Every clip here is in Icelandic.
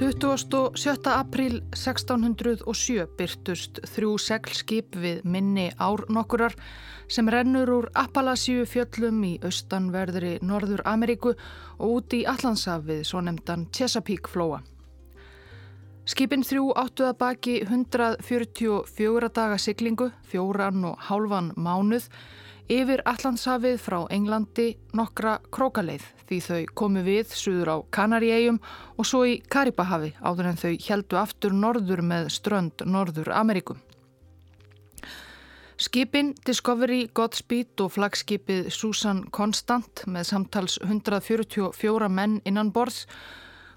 27. apríl 1607 byrtust þrjú seglskip við minni ár nokkurar sem rennur úr Appalachíu fjöllum í austanverðri Norður Ameríku og út í Allandshafið svo nefndan Chesapeake flóa. Skipin þrjú áttu að baki 144 daga siglingu, fjóran og hálfan mánuð yfir Allandshafið frá Englandi nokkra krókaleið því þau komu við suður á Kanaríegjum og svo í Karibahavi áður en þau heldu aftur norður með strönd Norður Amerikum. Skipin Discovery, Godspeed og flagskipið Susan Constant með samtals 144 menn innan borðs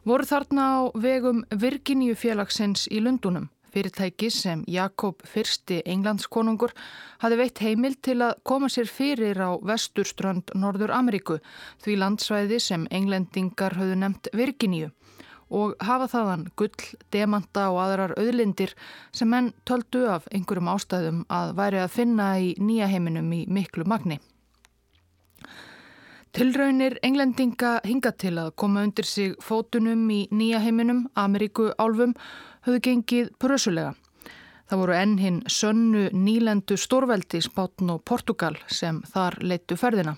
voru þarna á vegum Virginíu félagsins í Lundunum fyrirtæki sem Jakob fyrsti englandskonungur hafi veitt heimil til að koma sér fyrir á vesturströnd Norður Ameríku því landsvæði sem englendingar höfðu nefnt Virginíu og hafa þaðan gull, demanta og aðrar auðlindir sem menn töldu af einhverjum ástæðum að væri að finna í nýja heiminum í miklu magni. Tilraunir englendinga hinga til að koma undir sig fótunum í nýja heiminum, Ameríku álfum, höfðu gengið brösulega. Það voru enn hinn sönnu nýlendu stórveldi Spátn og Portugal sem þar leittu ferðina.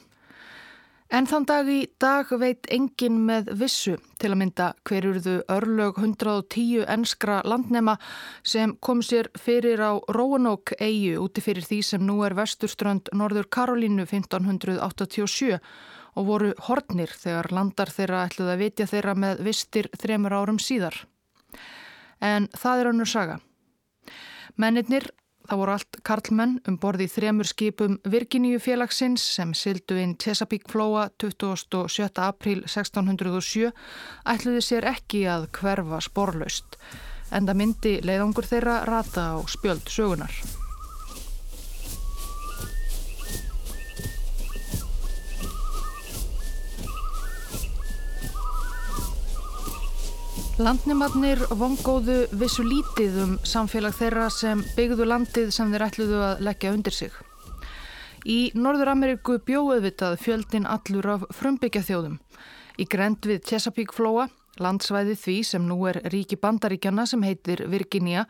En þann dag í dag veit engin með vissu til að mynda hverjurðu örlög 110 enskra landnema sem kom sér fyrir á Roanoke eigu úti fyrir því sem nú er vesturströnd Norður Karolínu 1587 og voru hornir þegar landar þeirra ætluð að vitja þeirra með vistir þremur árum síðar en það er önnur saga. Mennirnir, það voru allt karlmenn um borði þremur skipum Virginíu félagsins sem sildu inn Chesapeake flóa 27. april 1607 ætluði sér ekki að hverfa sporlaust en það myndi leiðangur þeirra rata á spjöld sögunar. Landnimadnir vongóðu vissu lítið um samfélag þeirra sem byggðu landið sem þeir ætluðu að leggja undir sig. Í Norður Ameríku bjóðu vitað fjöldin allur af frumbyggja þjóðum. Í grend við Chesapeake flóa, landsvæði því sem nú er ríki bandaríkjana sem heitir Virginia,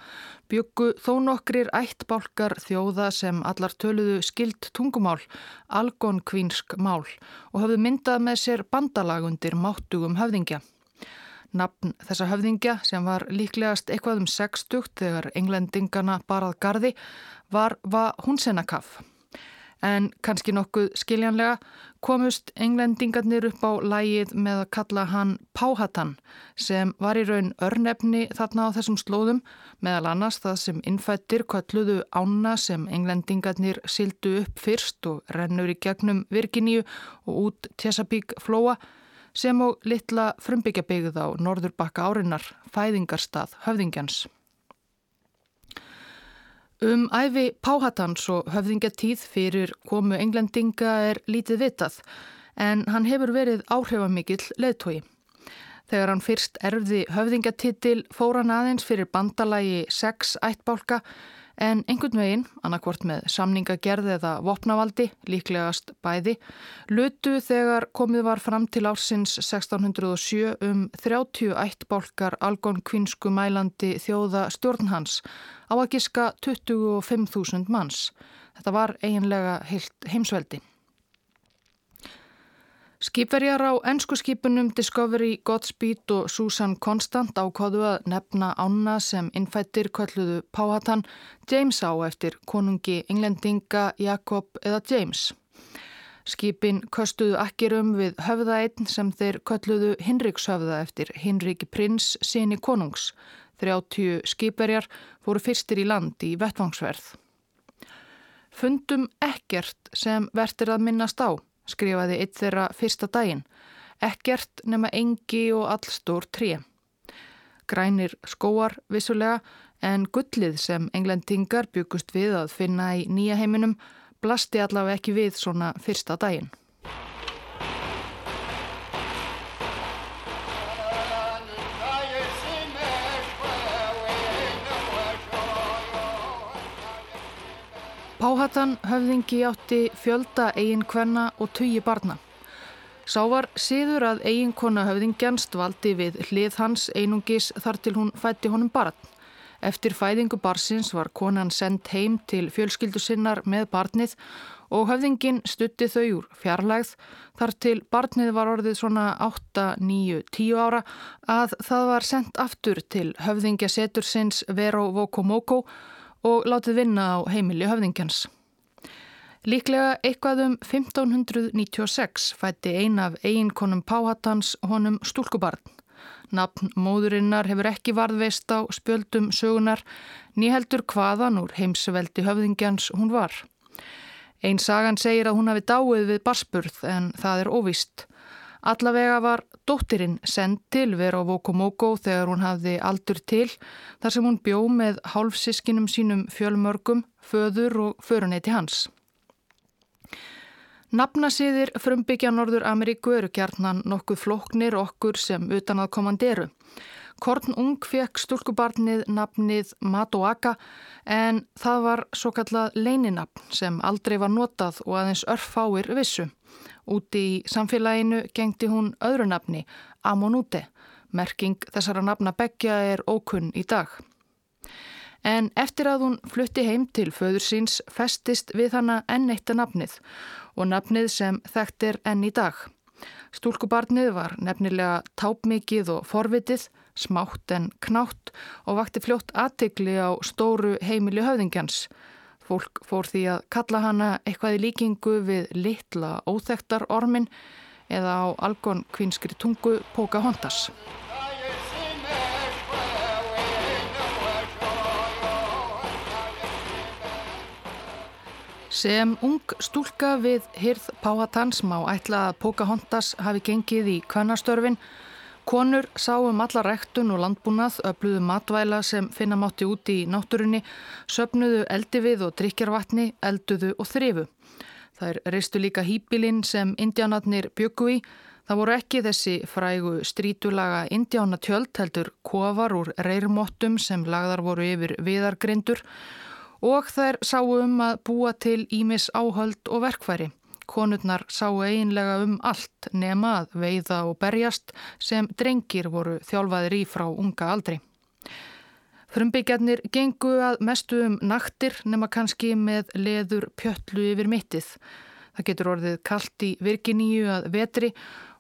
byggu þó nokkrir ættbálkar þjóða sem allar töluðu skilt tungumál, algonkvínsk mál og hafðu myndað með sér bandalagundir máttugum höfðingja. Nafn þessa höfðingja sem var líklegast eitthvað um 60 þegar englendingana barað gardi var Vahunsenakaf. En kannski nokkuð skiljanlega komust englendingarnir upp á lægið með að kalla hann Páhatan sem var í raun örnefni þarna á þessum slóðum meðal annars það sem innfættir kalluðu ána sem englendingarnir sildu upp fyrst og rennur í gegnum Virginíu og út Chesapeake flóa sem og litla frumbyggjabyggð á norðurbakka árinnar, fæðingarstað höfðingjans. Um æfi Páhatans og höfðingjatíð fyrir komu englendinga er lítið vitað en hann hefur verið áhrifamikill leðtói. Þegar hann fyrst erfði höfðingjatitil fór hann aðeins fyrir bandalagi 6 ættbálka en einhvern veginn, annarkvort með samningagerð eða vopnavaldi, líklegast bæði, lutu þegar komið var fram til ársins 1607 um 31 bálkar algon kvinsku mælandi þjóða stjórnhans á að giska 25.000 manns. Þetta var eiginlega heilt heimsveldi. Skipverjar á ennsku skipunum Discovery, Godspeed og Susan Constant ákváðu að nefna ána sem innfættir kölluðu Páhatan James á eftir konungi englendinga Jakob eða James. Skipin köstuðu akkirum við höfðaeinn sem þeir kölluðu Hinrikshöfða eftir Hinrik Prins síni konungs. 30 skipverjar fóru fyrstir í land í vettvangsverð. Fundum ekkert sem verður að minnast á skrifaði eitt þeirra fyrsta daginn. Ekkert nema engi og allstór tré. Grænir skóar vissulega en gullið sem englendingar byggust við að finna í nýja heiminum blasti allavega ekki við svona fyrsta daginn. Páhatan höfðingi átti fjölda eigin kvenna og tugi barna. Sá var síður að eiginkona höfðingjans dvaldi við hlið hans einungis þar til hún fætti honum barn. Eftir fæðingu barsins var konan sendt heim til fjölskyldu sinnar með barnið og höfðingin stutti þau úr fjarlægð þar til barnið var orðið svona 8, 9, 10 ára að það var sendt aftur til höfðingjasetursins Vero Vokomoko og látið vinna á heimili höfðingjans. Líklega eitthvað um 1596 fætti ein af eiginkonum Páhatans honum stúlkubarn. Nafn móðurinnar hefur ekki varðveist á spjöldum sögunar, nýheldur hvaðan úr heimsveldi höfðingjans hún var. Einn sagan segir að hún hafi dáið við barspurð en það er óvist. Allavega var dóttirinn send til vera á Vokomoko þegar hún hafði aldur til þar sem hún bjó með hálfsískinum sínum fjölmörgum, föður og föruneyti hans. Nafnasiðir frumbyggja Norður Ameríku eru kjarnan nokkuð floknir okkur sem utan að komanderu. Korn Ung fekk stúlkubarnið nafnið Matoaka en það var svo kallað leininapn sem aldrei var notað og aðeins örfáir vissu. Úti í samfélaginu gengti hún öðru nafni, Amonute. Merking þessara nafna begja er ókunn í dag. En eftir að hún flutti heim til föður síns festist við hana enn eitt að nafnið og nafnið sem þekkt er enn í dag. Stúlkubarnið var nefnilega tápmikið og forvitið, smátt en knátt og vakti fljótt aðtegli á stóru heimili höfðingjans. Fólk fór því að kalla hana eitthvað í líkingu við litla óþektar ormin eða á algon kvinskri tungu Pocahontas. Sem ung stúlka við hyrð Páhatans má ætla að Pocahontas hafi gengið í kvannastörfin. Konur sáum alla rektun og landbúnað, öfluðu matvæla sem finna mátti úti í náttúrunni, söpnuðu eldi við og drikjarvatni, elduðu og þrifu. Það er reistu líka hýpilinn sem indiánatnir byggu í. Það voru ekki þessi frægu strítulaga indiánatjöld heldur kofar úr reyrmottum sem lagðar voru yfir viðargrindur og þær sáu um að búa til ímis áhöld og verkfæri. Konurnar sáu einlega um allt nema að veiða og berjast sem drengir voru þjálfaðir í frá unga aldri. Frumbyggjarnir gengu að mestu um naktir nema kannski með leður pjöllu yfir mittið. Það getur orðið kallt í virkiníu að vetri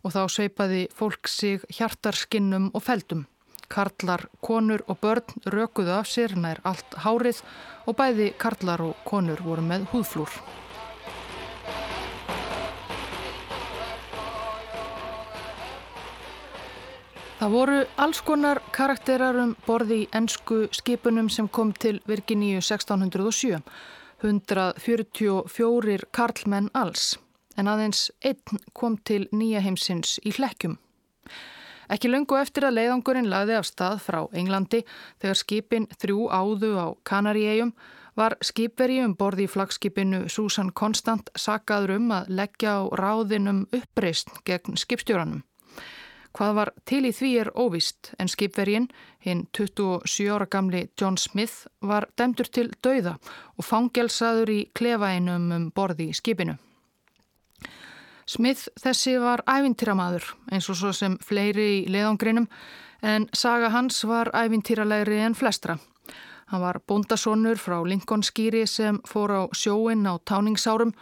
og þá sveipaði fólk sig hjartarskinnum og feldum. Karlar, konur og börn rökuðu af sér nær allt hárið og bæði karlar og konur voru með húðflúr. Það voru alls konar karakterar um borði í ennsku skipunum sem kom til Virginíu 1607. 144 karlmenn alls, en aðeins einn kom til nýja heimsins í hlekkjum. Ekki lungu eftir að leiðangurinn lagði af stað frá Englandi þegar skipin þrjú áðu á Kanaríegjum var skipveri um borði í flagskipinu Susan Constant sakaður um að leggja á ráðinum uppreist gegn skipstjóranum. Hvað var til í því er óvist en skipvergin, hinn 27 ára gamli John Smith, var demdur til dauða og fangelsaður í klefainum um borði í skipinu. Smith þessi var ævintýramaður eins og svo sem fleiri í leðangrinum en saga hans var ævintýralegri en flestra. Hann var bondasonur frá Lincoln skýri sem fór á sjóin á táningsárum og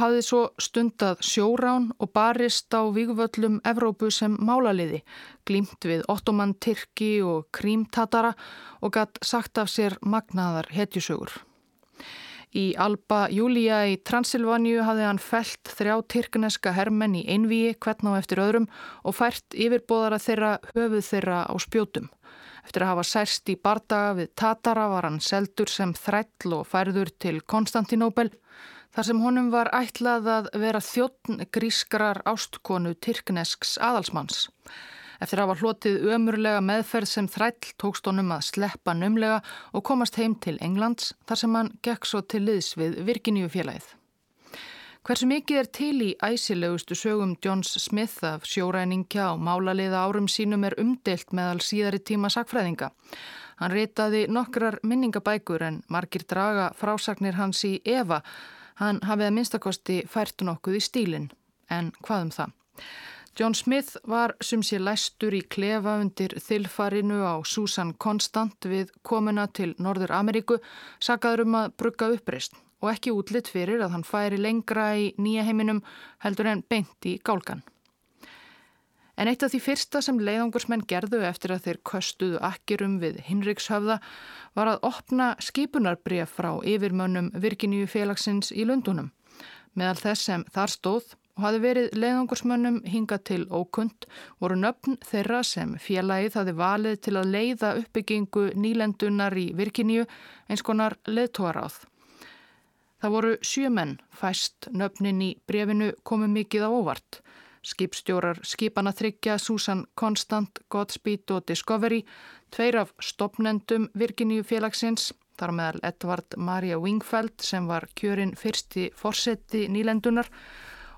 hafði svo stundað sjórán og barist á vígvöllum Evrópu sem málaliði, glýmt við ottoman Tyrki og krímtatara og gatt sagt af sér magnaðar hetjusögur. Í Alba Júlia í Transilvaníu hafði hann felt þrjá tyrkneska hermenn í einvíi hvern á eftir öðrum og fært yfirbóðara þeirra höfuð þeirra á spjótum. Eftir að hafa særst í bardaga við Tatara var hann seldur sem þræll og færður til Konstantinóbel þar sem honum var ætlað að vera þjóttn grískrar ástkonu tyrknesks aðalsmanns. Eftir að hafa hlotið ömurlega meðferð sem þræll tókst honum að sleppa numlega og komast heim til Englands þar sem hann gekk svo til liðs við Virginíu félagið. Hversu mikið er til í æsilegustu sögum Johns Smith af sjóræningja og málaliða árum sínum er umdelt meðal síðari tíma sakfræðinga. Hann reytaði nokkrar minningabækur en margir draga frásagnir hans í Eva. Hann hafið að minnstakosti fært nokkuð í stílinn. En hvað um það? John Smith var sem sé læstur í klefa undir þilfarinu á Susan Constant við komuna til Norður Ameríku sagaður um að brugga uppreist og ekki útlitt fyrir að hann færi lengra í nýja heiminum heldur en beint í gálgan. En eitt af því fyrsta sem leiðangursmenn gerðu eftir að þeir köstuðu akkerum við Hinrikshöfða var að opna skipunarbref frá yfirmönnum Virginíu félagsins í Lundunum. Meðal þess sem þar stóð og hafi verið leiðangursmönnum hinga til ókund voru nöfn þeirra sem félagið hafi valið til að leiða uppbyggingu nýlendunar í Virkiníu eins konar leðtóaráð. Það voru sjömenn fæst nöfnin í brefinu komu mikið á óvart. Skipstjórar skipana þryggja Susan Constant, Godspeed og Discovery, tveir af stopnendum Virkiníu félagsins, þar meðal Edvard Maria Wingfeld sem var kjörinn fyrsti fórseti nýlendunar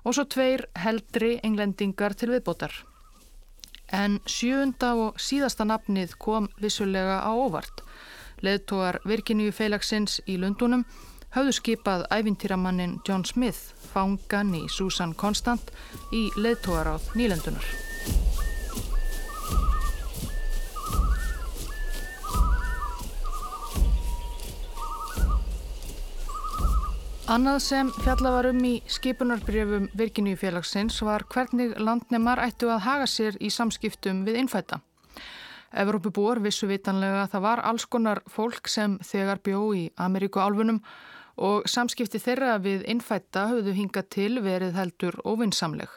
og svo tveir heldri englendingar til viðbótar. En sjöunda og síðasta nafnið kom vissulega á óvart. Leðtógar Virkiníu félagsins í Lundunum hafðu skipað æfintýramannin John Smith, fangan í Susan Constant, í leðtógaráð nýlendunar. Annað sem fjalla var um í skipunarbrjöfum Virginíu félagsins var hvernig landnemar ættu að haga sér í samskiptum við innfætta. Evrópubúar vissu vitanlega að það var alls konar fólk sem þegar bjó í Ameríku álfunum og samskipti þeirra við innfætta höfðu hingað til verið heldur ofinsamleg.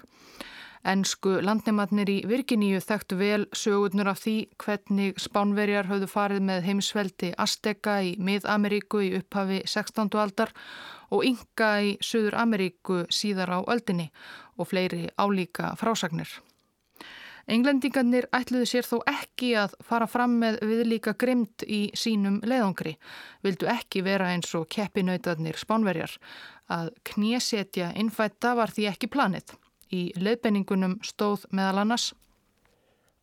Ensku landnematnir í Virginíu þekktu vel sögurnur af því hvernig spánverjar höfðu farið með heimsveldi Azteka í Mið-Ameríku í upphafi 16. aldar og ynga í Suður Ameríku síðar á öldinni og fleiri álíka frásagnir. Englendingarnir ætluðu sér þó ekki að fara fram með viðlíka grimd í sínum leiðangri, vildu ekki vera eins og keppinautarnir spánverjar. Að knésetja innfætta var því ekki planið. Í leiðbenningunum stóð meðal annars.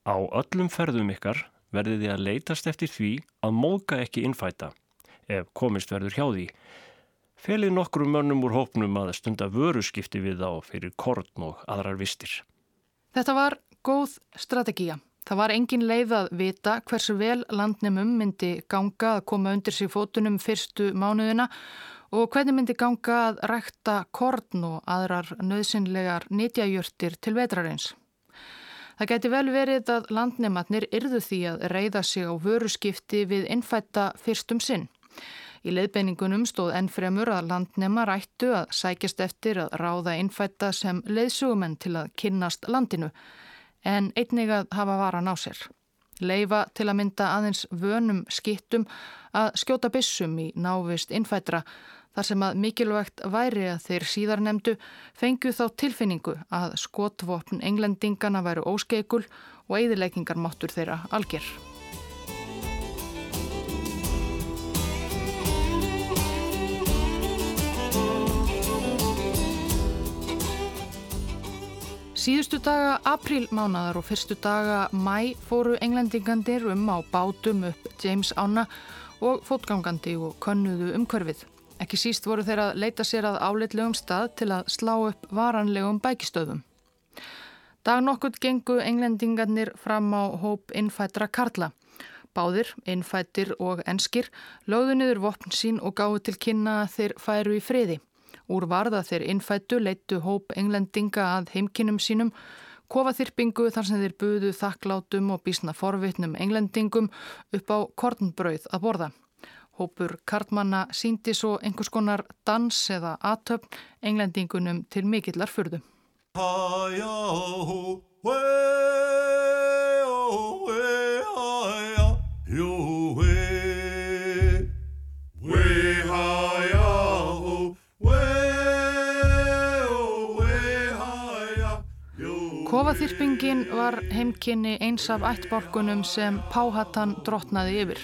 Á öllum ferðum ykkar verði þið að leytast eftir því að móka ekki innfætta, ef komist verður hjá því. Felið nokkru mönnum úr hópnum að stunda vöruskipti við þá fyrir korn og aðrar vistir. Þetta var góð strategíja. Það var engin leið að vita hversu vel landnemum myndi ganga að koma undir sig fótunum fyrstu mánuðina og hvernig myndi ganga að rækta korn og aðrar nöðsynlegar nýtjajörtir til vetrarins. Það geti vel verið að landnematnir yrðu því að reyða sig á vöruskipti við innfætta fyrstum sinn. Í leiðbeiningunum stóð ennfremur að landnema rættu að sækjast eftir að ráða innfætta sem leiðsugumenn til að kynnast landinu en einnig að hafa varan á sér. Leifa til að mynda aðeins vönum skittum að skjóta bissum í návist innfættra þar sem að mikilvægt væri að þeir síðar nefndu fengju þá tilfinningu að skotvopn englendingana væru óskeikul og eðileggingar máttur þeirra algjör. Síðustu daga aprílmánaðar og fyrstu daga mæ fóru englendingandir um á bátum upp James Ána og fótgangandi og könnuðu umkörfið. Ekki síst voru þeir að leita sér að áleitlegum stað til að slá upp varanlegum bækistöðum. Dag nokkurt gengu englendingarnir fram á hóp innfættra Karla. Báðir, innfættir og enskir, lögðu niður vopn sín og gáðu til kynna þeir færu í friði. Úr varða þeir innfættu leittu hóp englendinga að heimkinnum sínum, kofaþyrpingu þar sem þeir buðu þakklátum og bísna forvitnum englendingum upp á kornbrauð að borða. Hópur kartmanna síndi svo einhvers konar dans eða atöfn englendingunum til mikillar fyrðu. Kofaþyrpingin var heimkynni eins af ættbálkunum sem Páhatan drotnaði yfir.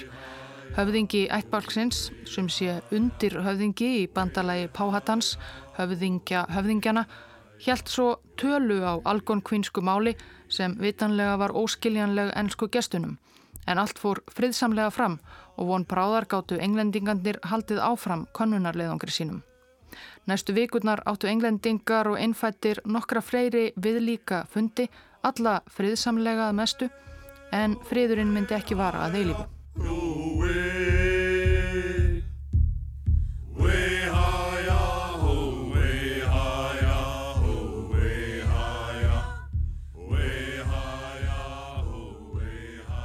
Höfðingi ættbálksins, sem sé undir höfðingi í bandalagi Páhatans, höfðingja höfðingjana, hjælt svo tölu á algonkvinsku máli sem vitanlega var óskiljanleg ennsku gestunum. En allt fór friðsamlega fram og von bráðargátu englendingandir haldið áfram konunarleðangri sínum. Næstu vikurnar áttu englendingar og innfættir nokkra fleiri viðlíka fundi, alla friðsamlega að mestu, en friðurinn myndi ekki vara að eilifu.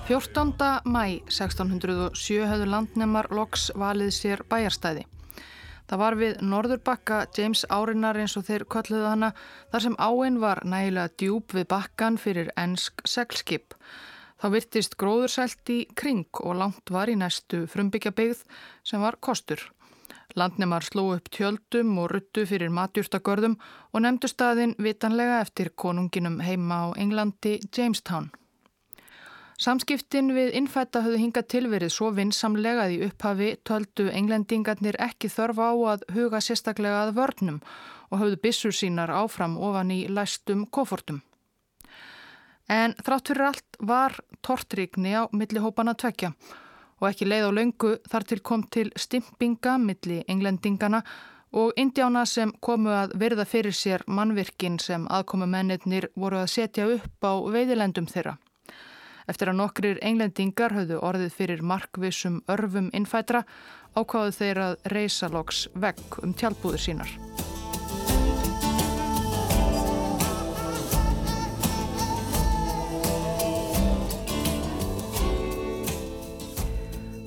Fjórtánda mæ 1607 höfðu landnemar loks valið sér bæjarstæði. Það var við norðurbakka James Árinar eins og þeir kölluðu hana þar sem áinn var nægilega djúb við bakkan fyrir ennsk seglskip. Þá virtist gróðursælt í kring og langt var í næstu frumbyggja byggð sem var kostur. Landnemar sló upp tjöldum og ruttu fyrir matjúrstagörðum og nefndu staðin vitanlega eftir konunginum heima á Englandi Jamestown. Samskiptin við innfætta höfðu hingað tilverið svo vinsamlega að í upphafi töldu englendingarnir ekki þörf á að huga sérstaklega að vörnum og höfðu bissur sínar áfram ofan í læstum kofortum. En þrátt fyrir allt var tortrygni á milli hópana tvekja og ekki leið á laungu þar til kom til stimpinga milli englendingana og indjána sem komu að verða fyrir sér mannvirkin sem aðkomu mennirnir voru að setja upp á veiðilendum þeirra. Eftir að nokkrir englendingar höfðu orðið fyrir markvissum örfum innfætra ákváðu þeir að reysa loks vegg um tjálpúður sínar.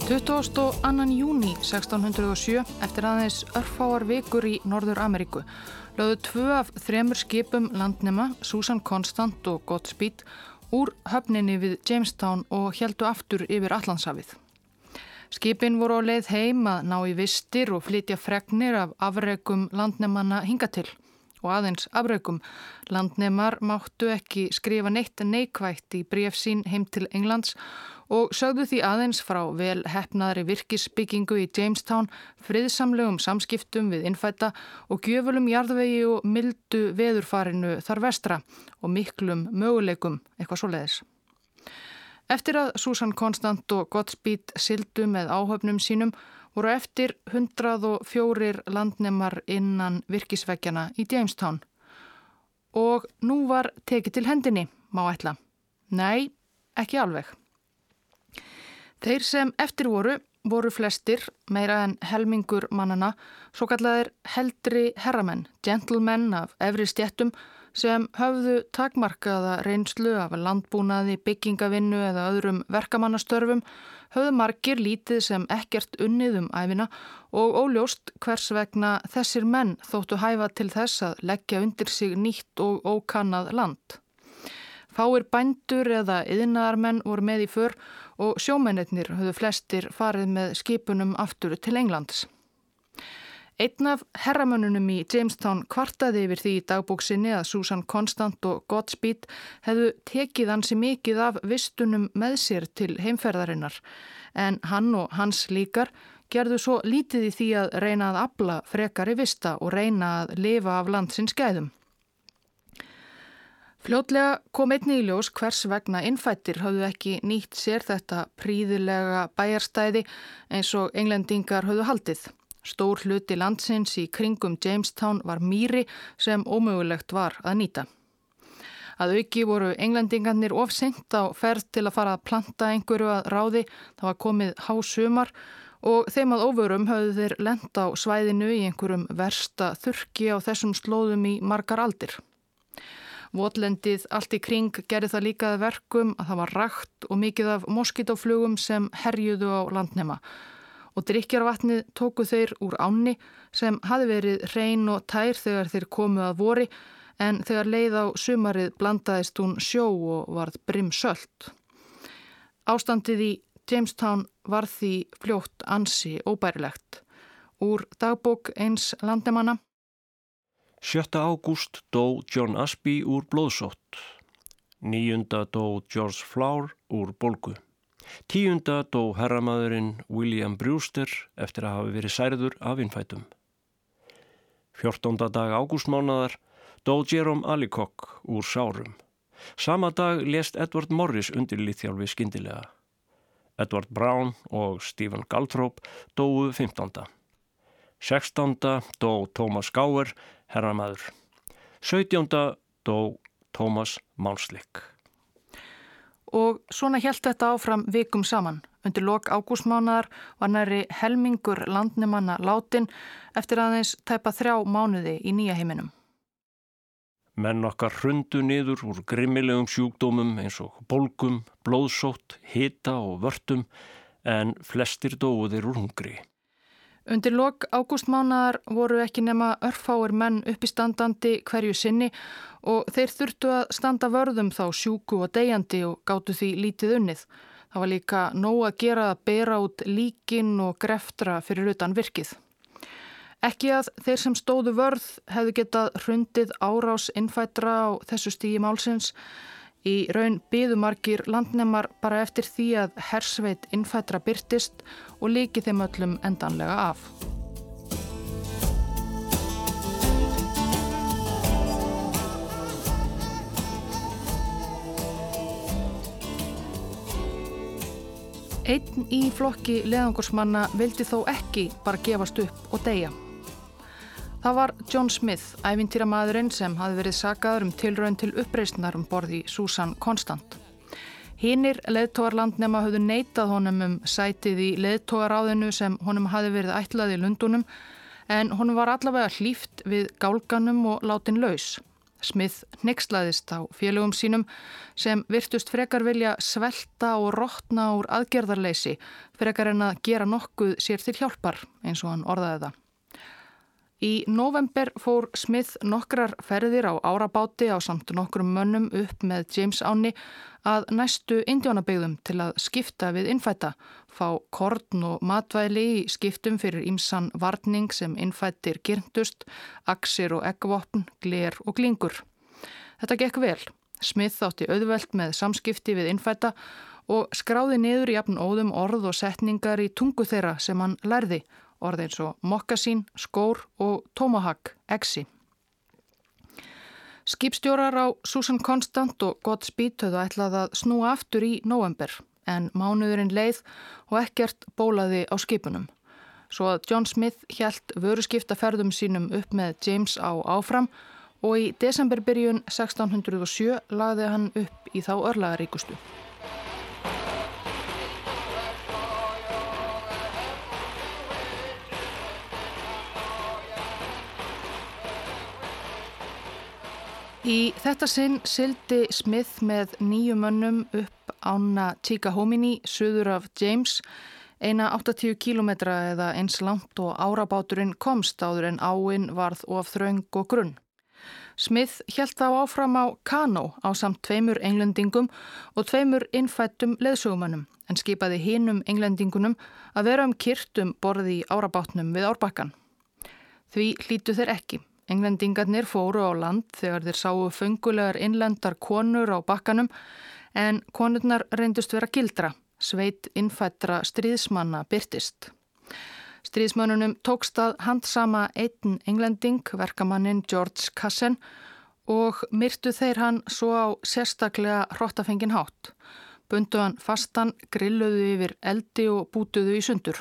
Tuttúast annan júni 1607 eftir aðeins örfáar vikur í Norður Ameríku lögðu tvö af þremur skipum landnema Susan Constant og Godspeed úr höfninni við Jamestown og heldu aftur yfir Allandsafið. Skipin voru á leið heim að ná í vistir og flytja fregnir af afregum landnemanna hinga til og aðeins afregum. Landnemar máttu ekki skrifa neitt neikvægt í bref sín heim til Englands og sögðu því aðeins frá vel hefnaðri virkisbyggingu í Jamestown, friðsamlegum samskiptum við innfætta og gjöfulum jarðvegi og mildu veðurfarinu þar vestra og miklum möguleikum, eitthvað svo leiðis. Eftir að Susan Constant og Godspeed sildu með áhöfnum sínum voru eftir 104 landnemar innan virkisvegjana í Jamestown og nú var tekið til hendinni, má ætla. Nei, ekki alveg. Þeir sem eftir voru, voru flestir, meira en helmingur mannana, svo kallaðir heldri herramenn, gentlemen af efri stjettum sem höfðu takmarkaða reynslu af landbúnaði, byggingavinnu eða öðrum verkamannastörfum, höfðu margir lítið sem ekkert unnið um æfina og óljóst hvers vegna þessir menn þóttu hæfa til þess að leggja undir sig nýtt og ókannað land. Fáir bændur eða yðinarmenn voru með í för og sjómennir höfðu flestir farið með skipunum aftur til Englands. Einn af herramönnunum í Jamestown kvartaði yfir því í dagbóksinni að Susan Constant og Godspeed hefðu tekið hansi mikið af vistunum með sér til heimferðarinnar en hann og hans líkar gerðu svo lítið í því að reyna að abla frekari vista og reyna að lifa af landsins gæðum. Fljótlega kom einni í ljós hvers vegna innfættir hafðu ekki nýtt sér þetta príðilega bæjarstæði eins og englendingar hafðu haldið. Stór hluti landsins í kringum Jamestown var mýri sem ómögulegt var að nýta. Að auki voru englendingarnir ofsengt á ferð til að fara að planta einhverju að ráði, það var komið hásumar og þeim að ofurum hafðu þeir lenda á svæðinu í einhverjum versta þurki á þessum slóðum í margar aldir. Votlendið allt í kring gerði það líkað verkum að það var rægt og mikið af moskítoflugum sem herjuðu á landnema. Og drikjarvatnið tóku þeir úr áni sem hafi verið reyn og tær þegar þeir komu að vori en þegar leið á sumarið blandaðist hún sjó og varð brim söllt. Ástandið í Jamestown var því fljótt ansi óbærilegt. Úr dagbók eins landemanna 7. ágúst dó John Asby úr blóðsótt. 9. dó George Flower úr bolgu. 10. dó herramadurinn William Brewster eftir að hafa verið særður af innfætum. 14. dag ágústmánadar dó Jerome Allicock úr sárum. Sama dag lést Edward Morris undir líþjálfi skindilega. Edward Brown og Stephen Galtrop dóu 15. 16. dó Tómas Gáer, herramæður. 17. dó Tómas Mánslik. Og svona helt þetta áfram vikum saman. Undir lok ágústmánaðar var næri helmingur landnemanna látin eftir aðeins tæpa þrjá mánuði í nýja heiminum. Menn okkar hrundu niður úr grimmilegum sjúkdómum eins og bólgum, blóðsótt, hita og vörtum en flestir dóðir úr hungri. Undir lok ágústmánaðar voru ekki nema örfáir menn uppistandandi hverju sinni og þeir þurftu að standa vörðum þá sjúku og deyjandi og gáttu því lítið unnið. Það var líka nóg að gera að bera út líkin og greftra fyrir utan virkið. Ekki að þeir sem stóðu vörð hefðu getað hrundið árás innfætra á þessu stígi málsins Í raun byðumarkir landnemar bara eftir því að hersveit innfættra byrtist og líki þeim öllum endanlega af. Einn í flokki leðangursmanna vildi þó ekki bara gefast upp og deyja. Það var John Smith, æfintýramadurinn sem hafi verið sagaður um tilraun til uppreysnar um borði Susan Constant. Hinnir leðtógarlandnema höfðu neitað honum um sætið í leðtógaráðinu sem honum hafi verið ætlað í Lundunum en honum var allavega hlýft við gálganum og látin laus. Smith nexlaðist á félögum sínum sem virtust frekar vilja svelta og rótna úr aðgerðarleysi frekar en að gera nokkuð sér til hjálpar eins og hann orðaði það. Í november fór Smith nokkrar ferðir á árabáti á samt nokkrum mönnum upp með James Áni að næstu indjónabegðum til að skipta við innfætta, fá korn og matvæli í skiptum fyrir ímsan varning sem innfættir girndust, aksir og eggvopn, gler og glingur. Þetta gekk vel. Smith átti auðvelt með samskipti við innfætta og skráði niður jafn óðum orð og setningar í tungu þeirra sem hann lærði orð eins og mokkasín, skór og tomahawk, exi. Skipstjórar á Susan Constant og Godspeed höfðu ætlað að snúa aftur í november en mánuðurinn leið og ekkert bólaði á skipunum. Svo að John Smith hjælt vöruskiptaferðum sínum upp með James á áfram og í desemberbyrjun 1607 lagði hann upp í þá örlagaríkustu. Í þetta sinn sildi Smith með nýju mönnum upp ána Tikahomini, söður af James, eina 80 kílometra eða eins langt og árabáturinn komst áður en áinn varð of þraung og grunn. Smith hjælt þá áfram á Kano á samt tveimur englendingum og tveimur innfættum leðsögumannum en skipaði hinnum englendingunum að vera um kyrtum borði í árabátnum við árbakkan. Því hlítu þeir ekki. Englendingarnir fóru á land þegar þeir sáu fengulegar innlendar konur á bakkanum en konurnar reyndust vera gildra, sveit innfættra stríðsmanna byrtist. Stríðsmannunum tókst að handsama einn englending, verkamannin George Cassen og myrtu þeir hann svo á sérstaklega hrottafengin hátt. Bundu hann fastan, grilluðu yfir eldi og bútuðu í sundur.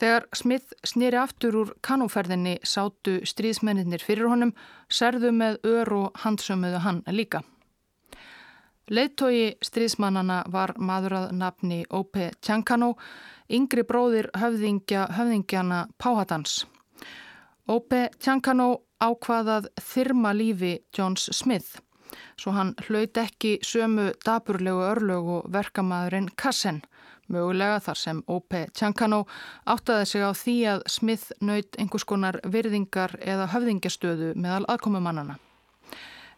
Þegar Smith snýri aftur úr kanúferðinni sátu stríðsmenninir fyrir honum, serðu með ör og handsömuðu hann líka. Leittói stríðsmannana var maður að nafni Ópe Tjankano, yngri bróðir höfðingja höfðingjana Páhatans. Ópe Tjankano ákvaðað þyrma lífi Johns Smith, svo hann hlaut ekki sömu daburlegu örlög og verkamæðurinn Kassen, Mögulega þar sem O.P. Tjankano áttaði sig á því að Smith naut einhvers konar virðingar eða höfðingastöðu meðal aðkomumannana.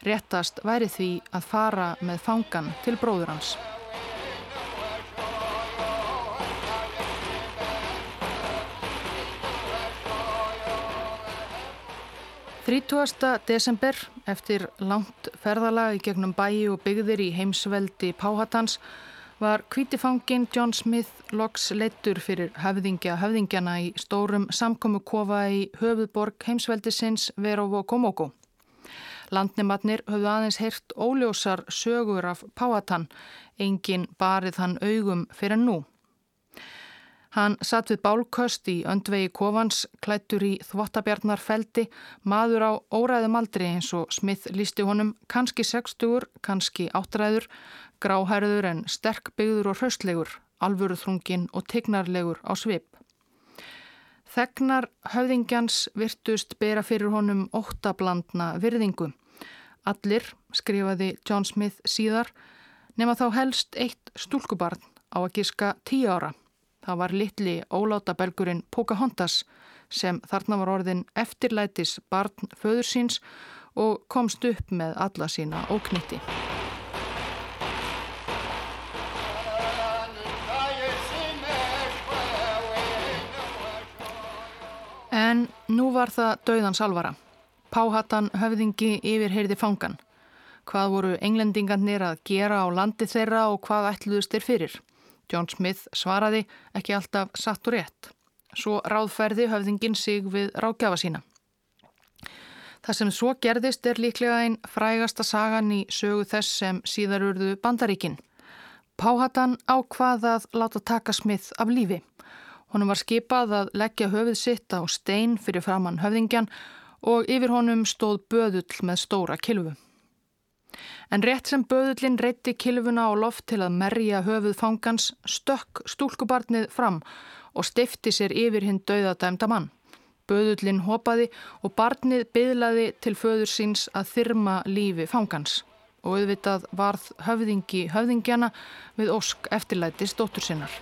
Réttast væri því að fara með fangan til bróður hans. Þrítúasta desember eftir langt ferðalag í gegnum bæi og byggðir í heimsveldi Páhatans var kvítifangin John Smith loks leittur fyrir höfðingja höfðingjana í stórum samkomu kofa í höfuðborg heimsveldisins Verovo Komoko. Landnimatnir höfðu aðeins heyrt óljósar sögur af Páatan, engin barið hann augum fyrir nú. Hann satt við bálköst í öndvegi kofans, klættur í þvottabjarnarfeldi, maður á óræðum aldri eins og Smith lísti honum, kannski sextugur, kannski áttræður, gráhærður en sterkbyggður og hraustlegur, alvöruþrungin og tignarlegur á svip. Þegnar höfðingjans virtust bera fyrir honum óttablandna virðingu. Allir, skrifaði John Smith síðar, nema þá helst eitt stúlkubarn á að giska tíu ára. Það var litli óláta belgurinn Pocahontas sem þarna var orðin eftirlætis barn föður síns og komst upp með alla sína óknitti. En nú var það dauðans alvara. Páhattan höfðingi yfir heyrði fangan. Hvað voru englendingarnir að gera á landi þeirra og hvað ætluðust þeir fyrir? John Smith svaraði ekki alltaf satt og rétt. Svo ráðferði höfðingin sig við ráðgjafa sína. Það sem svo gerðist er líklega einn frægasta sagan í sögu þess sem síðar urðu bandaríkin. Páhattan ákvaðað láta taka Smith af lífi. Honum var skipað að leggja höfuð sitt á stein fyrir framann höfðingjan og yfir honum stóð böðull með stóra kilvu. En rétt sem böðullin reytti kilvuna á loft til að merja höfuð fangans stökk stúlkubarnið fram og stifti sér yfir hinn dauðadæmda mann. Böðullin hopaði og barnið byðlaði til föður síns að þyrma lífi fangans og auðvitað varð höfðingi höfðingjana við ósk eftirlæti stóttur sinnar.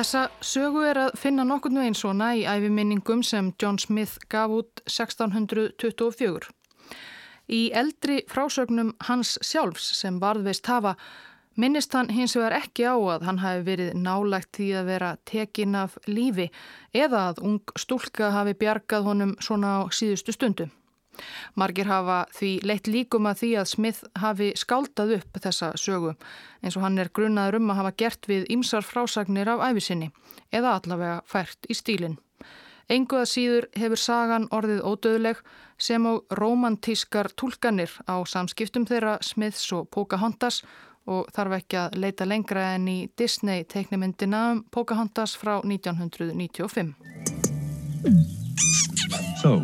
Þessa sögu er að finna nokkurnu eins svona í æfiminningum sem John Smith gaf út 1624. Í eldri frásögnum hans sjálfs sem varðveist hafa minnist hann hins vegar ekki á að hann hafi verið nálægt því að vera tekin af lífi eða að ung stúlka hafi bjargað honum svona á síðustu stundu. Margir hafa því leitt líkum að því að Smith hafi skáldað upp þessa sögu eins og hann er grunnaður um að hafa gert við ymsar frásagnir af æfisinni eða allavega fært í stílinn. Enguða síður hefur sagan orðið ódöðleg sem á romantískar tólkanir á samskiptum þeirra Smiths og Pocahontas og þarf ekki að leita lengra en í Disney teiknimyndina um Pocahontas frá 1995. So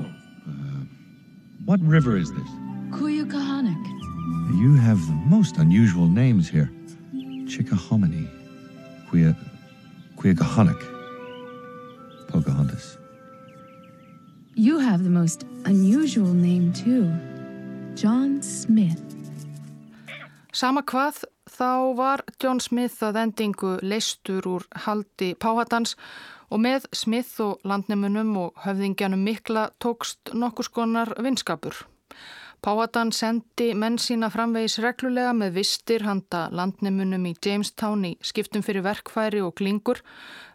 What river is this? Kuyukahanak. You have the most unusual names here. Chickahominy, Quia, Quiagahonik, Pocahontas. You have the most unusual name too. John Smith. Sama hvað, þá var John Smith að endingu leistur úr haldi Páhatans og með Smith og landnemunum og höfðingjanum mikla tókst nokkus konar vinskapur. Páatan sendi menn sína framvegis reglulega með vistir handa landnemunum í Jamestown í skiptum fyrir verkfæri og klingur,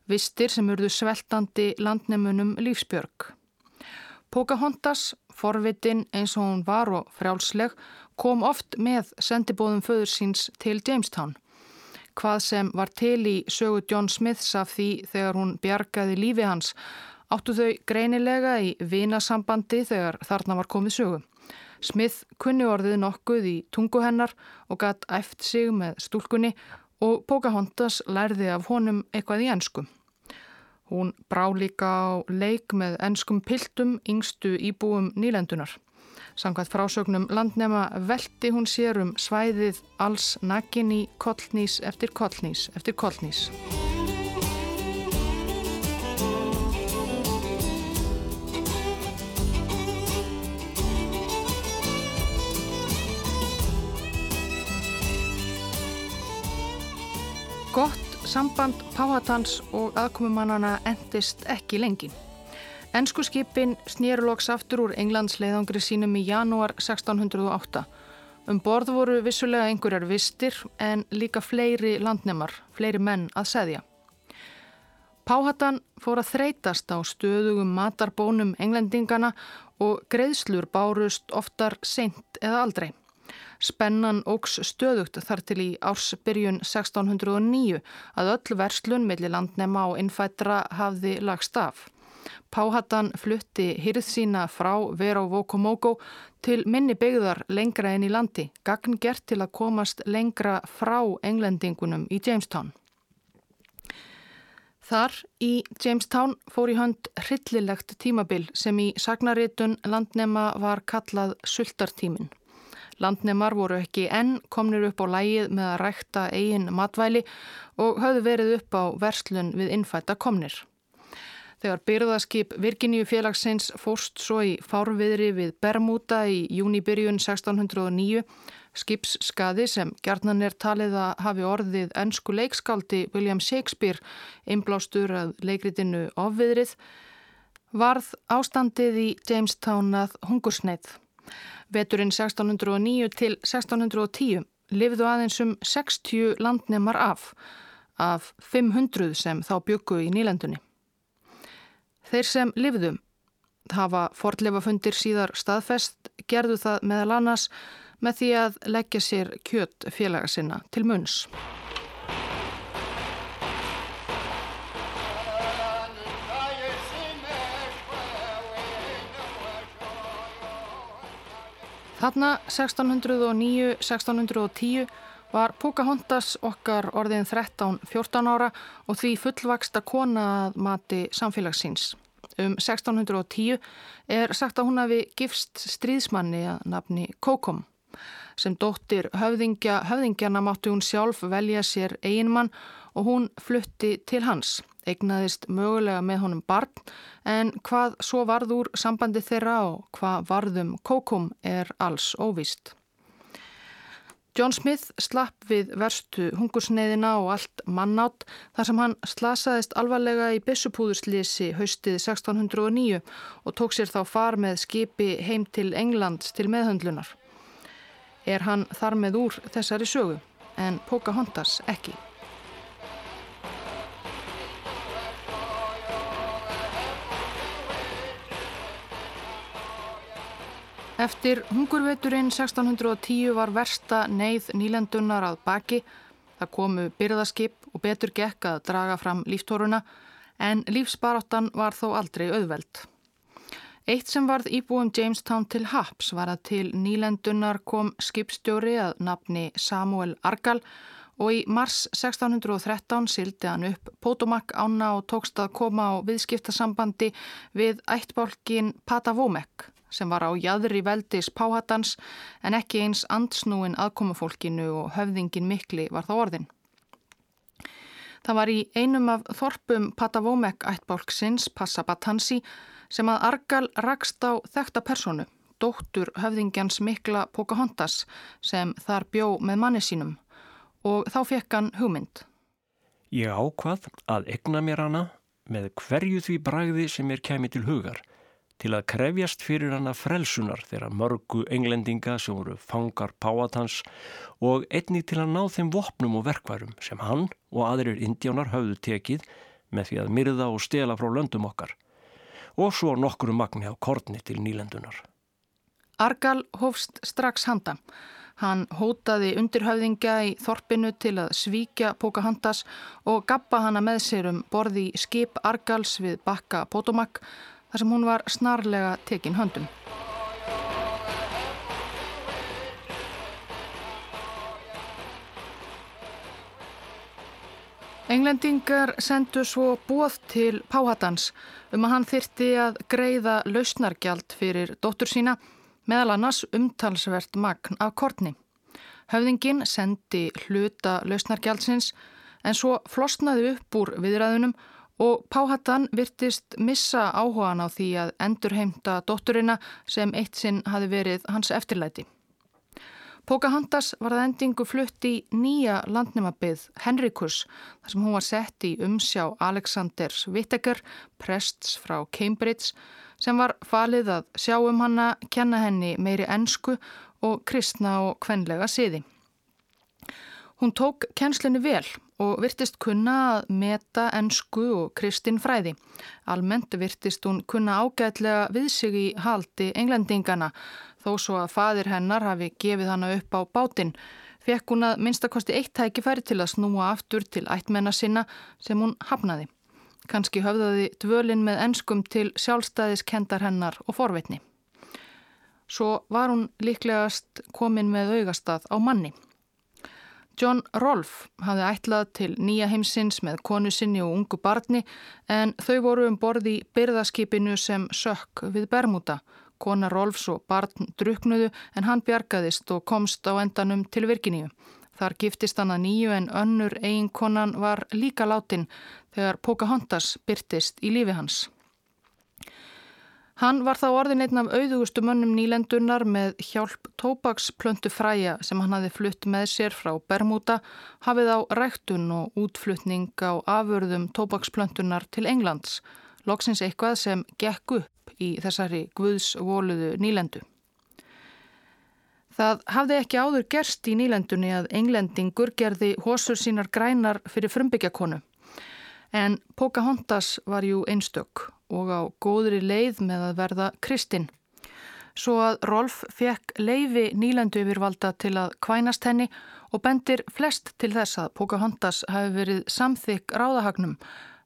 vistir sem urðu sveltandi landnemunum lífsbjörg. Pocahontas, forvitin eins og hún var og frjálsleg, kom oft með sendibóðum föður síns til Jamestown hvað sem var til í sögu John Smiths af því þegar hún bjargaði lífi hans áttu þau greinilega í vinasambandi þegar þarna var komið sögu. Smith kunni orðið nokkuð í tungu hennar og gatt æft sig með stúlkunni og Pocahontas lærði af honum eitthvað í ennsku. Hún brá líka á leik með ennskum piltum yngstu íbúum nýlendunar. Samkvæmt frásögnum landnema velti hún sér um svæðið alls nakin í kollnís eftir kollnís eftir kollnís. Gott samband Páhatans og aðkomumannana endist ekki lengin. Ensku skipin snýrloks aftur úr Englands leiðangri sínum í janúar 1608. Um borð voru vissulega einhverjar vistir en líka fleiri landnemar, fleiri menn að seðja. Páhattan fór að þreytast á stöðugum matarbónum englendingana og greiðslur bárust oftar seint eða aldrei. Spennan ógs stöðugt þar til í ársbyrjun 1609 að öll verslun millir landnema og innfættra hafði lagst af. Páhattan flutti hýrð sína frá Vero Vokomogo til minni byggðar lengra en í landi, gagn gert til að komast lengra frá englendingunum í Jamestown. Þar í Jamestown fór í hönd hryllilegt tímabil sem í sagnaritun landnema var kallað sultartímin. Landnemar voru ekki enn komnir upp á lægið með að rækta eigin matvæli og höfðu verið upp á verslun við innfætta komnir. Þegar byrðaskip Virginíu félagsins fórst svo í fárviðri við Bermuda í júnibyrjun 1609, skipsskaði sem gerðnan er talið að hafi orðið ennsku leikskáldi William Shakespeare einblástur að leikritinu ofviðrið, varð ástandið í Jamestown að hungursneið. Veturinn 1609 til 1610 lifðu aðeins um 60 landnemar af, af 500 sem þá byggu í nýlendunni. Þeir sem lifðum hafa fordleifafundir síðar staðfest gerðu það meðal annars með því að leggja sér kjött félaga sinna til munns. Þarna 1609-1610 var Pocahontas okkar orðin 13-14 ára og því fullvaksta kona að mati samfélagsins. Um 1610 er sagt að hún hafi gifst stríðsmanni að nafni Kókom. Sem dóttir höfðingja, höfðingjana mátti hún sjálf velja sér eiginmann og hún flutti til hans. Egnaðist mögulega með honum barn en hvað svo varð úr sambandi þeirra og hvað varðum Kókom er alls óvist. John Smith slapp við verstu hungursneiðina og allt mannátt þar sem hann slasaðist alvarlega í bissupúðurslýsi haustið 1609 og tók sér þá far með skipi heim til Englands til meðhöndlunar. Er hann þar með úr þessari sögu en Pocahontas ekki. Eftir hungurveturinn 1610 var versta neyð nýlendunar að baki. Það komu byrðaskip og betur gekk að draga fram líftóruna en lífsbaráttan var þó aldrei auðveld. Eitt sem varð íbúum Jamestown til Haps var að til nýlendunar kom skipstjóri að nafni Samuel Argal og í mars 1613 sildi hann upp Potomac ána og tókst að koma á viðskiptasambandi við ættbálkin Patavomek sem var á jæðri veldis páhatans en ekki eins andsnúin aðkomufólkinu og höfðingin mikli var þá orðin. Það var í einum af þorpum Patavómek ættbálksins, Passabatansi, sem að Argal rakst á þekta personu, dóttur höfðingjans mikla Pocahontas sem þar bjó með manni sínum og þá fekk hann hugmynd. Ég ákvað að egna mér hana með hverju því bragði sem mér kemi til hugar til að krefjast fyrir hana frelsunar þeirra mörgu englendinga sem voru fangar páatans og einni til að ná þeim vopnum og verkværum sem hann og aðrir indjánar höfðu tekið með því að myrða og stela frá löndum okkar og svo nokkru magni á kortni til nýlendunar. Argal hófst strax handa. Hann hótaði undirhauðingja í þorpinu til að svíkja Pocahontas og gappa hana með sér um borði skip Argals við bakka Potomac þar sem hún var snarlega tekin höndum. Englendingar sendu svo bóð til Páhatans um að hann þyrti að greiða lausnargjald fyrir dóttur sína meðal annars umtalsvert magn af kortni. Höfðingin sendi hluta lausnargjaldsins en svo flosnaði upp úr viðræðunum og Páhattan virtist missa áhugan á því að endurheimta dótturina sem eitt sinn hafi verið hans eftirlæti. Pocahontas var að endingu flutt í nýja landnumabið Henrikus þar sem hún var sett í umsjá Alexanders Whittaker, prests frá Cambridge sem var falið að sjá um hanna, kenna henni meiri ensku og kristna og kvenlega siði. Hún tók kennslinni vel og virtist kunna að meta ennsku og kristin fræði. Almennt virtist hún kunna ágætlega við sig í haldi englendingana þó svo að fadir hennar hafi gefið hana upp á bátinn. Fekk hún að minnstakosti eitt tækifæri til að snúa aftur til ættmenna sinna sem hún hafnaði. Kanski höfðaði dvölin með enskum til sjálfstæðiskendar hennar og forvitni. Svo var hún líklegast komin með augastað á manni. John Rolfe hafði ætlað til nýja heimsins með konu sinni og ungu barni en þau voru um borði í byrðaskipinu sem sökk við Bermuda. Kona Rolfs og barn druknuðu en hann bjargaðist og komst á endanum til Virginíu. Þar giftist hann að nýju en önnur eiginkonan var líka látin þegar Pocahontas byrtist í lífi hans. Hann var þá orðin einn af auðugustu mönnum nýlendunar með hjálp tópaksplöntu fræja sem hann hafi flutt með sér frá Bermuda, hafið á ræktun og útflutning á afurðum tópaksplöntunar til Englands, loksins eitthvað sem gekk upp í þessari guðsvoluðu nýlendu. Það hafði ekki áður gerst í nýlendunni að englendingur gerði hósur sínar grænar fyrir frumbyggjakonu. En Pocahontas var jú einstök og á góðri leið með að verða kristinn. Svo að Rolf fekk leifi nýlandu yfirvalda til að kvænast henni og bendir flest til þess að Pocahontas hafi verið samþygg ráðahagnum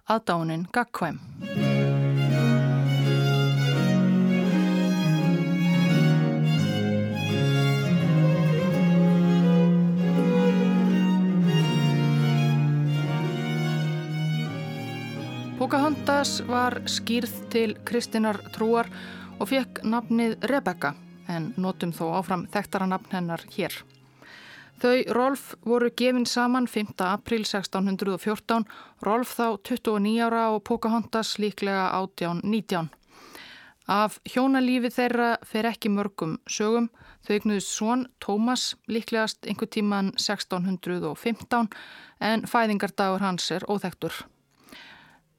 aðdánin gagkvæm. Pocahontas var skýrð til Kristinar trúar og fekk nafnið Rebecca en notum þó áfram þekktara nafn hennar hér. Þau Rolf voru gefin saman 5. april 1614, Rolf þá 29 ára og Pocahontas líklega 18-19. Af hjónalífi þeirra fer ekki mörgum sögum, þau yknuðist svon Tómas líklegast einhver tíman 1615 en fæðingardagur hans er óþektur.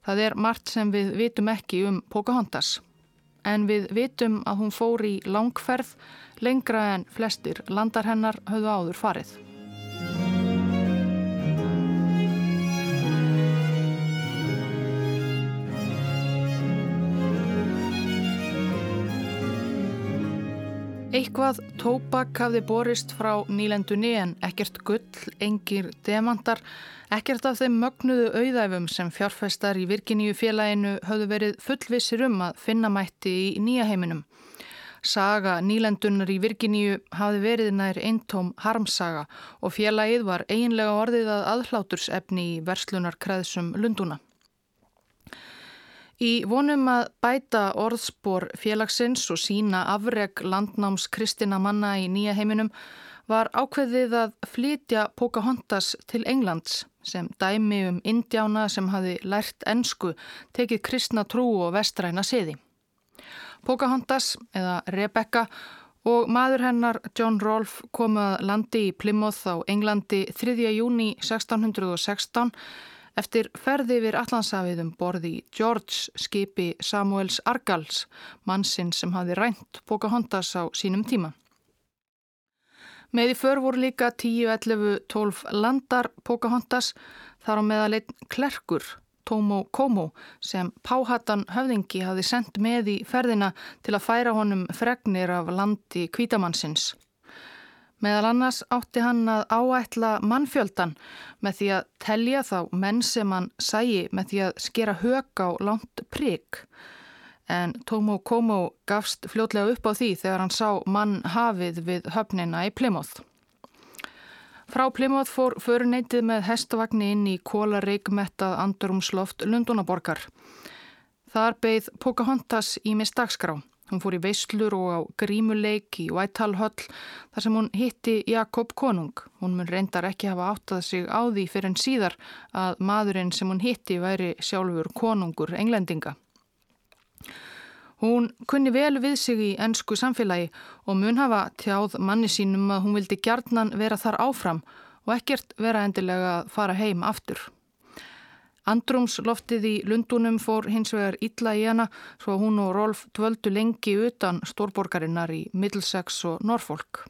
Það er margt sem við vitum ekki um Pocahontas. En við vitum að hún fór í langferð lengra en flestir landar hennar höfðu áður farið. Eitthvað tópak hafði borist frá nýlendunni en ekkert gull, engir demantar, ekkert af þeim mögnuðu auðæfum sem fjárfæstar í Virginíu félaginu höfðu verið fullvissir um að finna mætti í nýja heiminum. Saga nýlendunar í Virginíu hafði verið nær eintóm harmsaga og félagið var eiginlega orðið að aðhlátursefni í verslunarkræðsum Lunduna. Í vonum að bæta orðspor félagsins og sína afreg landnáms kristina manna í nýja heiminum var ákveðið að flytja Pocahontas til Englands sem dæmi um indjána sem hafi lært ensku, tekið kristna trú og vestræna siði. Pocahontas eða Rebecca og maður hennar John Rolfe komu að landi í Plymouth á Englandi 3. júni 1616 Eftir ferði yfir Allandsafið um borði George skipi Samuels Argals, mannsinn sem hafi rænt Pocahontas á sínum tíma. Með í för voru líka 10, 11, 12 landar Pocahontas, þar á meðaleitt klerkur, Tomo Komo, sem Páhattan höfðingi hafi sendt með í ferðina til að færa honum fregnir af landi kvítamannsins. Meðal annars átti hann að áætla mannfjöldan með því að telja þá menn sem hann sæi með því að skera hög á langt prigg. En Tómo Komo gafst fljótlega upp á því þegar hann sá mann hafið við höfnina í Plymouth. Frá Plymouth fór föruneytið með hestavagnir inn í kólareikmettað andurumsloft Lundunaborgar. Þar beigð Pocahontas í mistagskrá. Hún fór í veislur og á grímuleik í Whitehall höll þar sem hún hitti Jakob Konung. Hún mun reyndar ekki hafa áttað sig á því fyrir en síðar að maðurinn sem hún hitti væri sjálfur konungur englendinga. Hún kunni vel við sig í ennsku samfélagi og mun hafa tjáð manni sínum að hún vildi gjarnan vera þar áfram og ekkert vera endilega að fara heim aftur. Andrumsloftið í Lundunum fór hins vegar illa í hana svo hún og Rolf dvöldu lengi utan stórborgarinnar í Middlesex og Norfolk.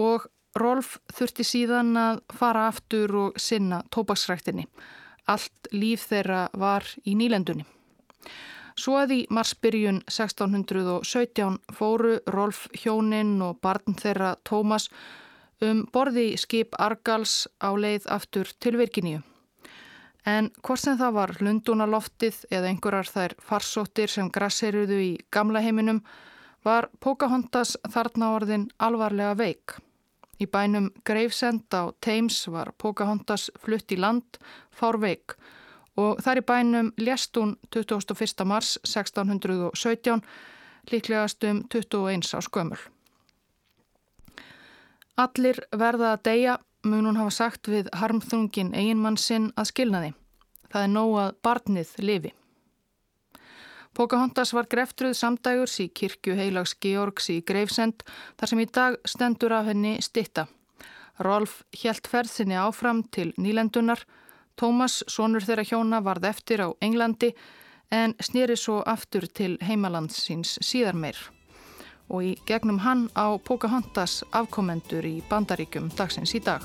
Og Rolf þurfti síðan að fara aftur og sinna tópaksræktinni. Allt líf þeirra var í nýlendunni. Svo að í marsbyrjun 1617 fóru Rolf hjóninn og barn þeirra Tómas um borði skip Argals á leið aftur til Virginíu En hvort sem það var lundunaloftið eða einhverjar þær farsóttir sem grasseiruðu í gamla heiminum var Pocahontas þarna orðin alvarlega veik. Í bænum Gravesend á Thames var Pocahontas flutt í land fár veik og þar í bænum lést hún 21. mars 1617 líklegast um 21 á skömmul. Allir verða að deyja mun hún hafa sagt við harmþungin eiginmann sinn að skilna því. Það er nóg að barnið lifi. Pocahontas var greftruð samdægurs í kirkju heilags Georgs í Greifsend þar sem í dag stendur af henni stitta. Rolf helt ferðinni áfram til nýlendunar. Tómas, sonur þeirra hjóna, varð eftir á Englandi en snýri svo aftur til heimalandsins síðar meir. Og í gegnum hann á Pocahontas afkomendur í bandaríkjum dagsins í dag.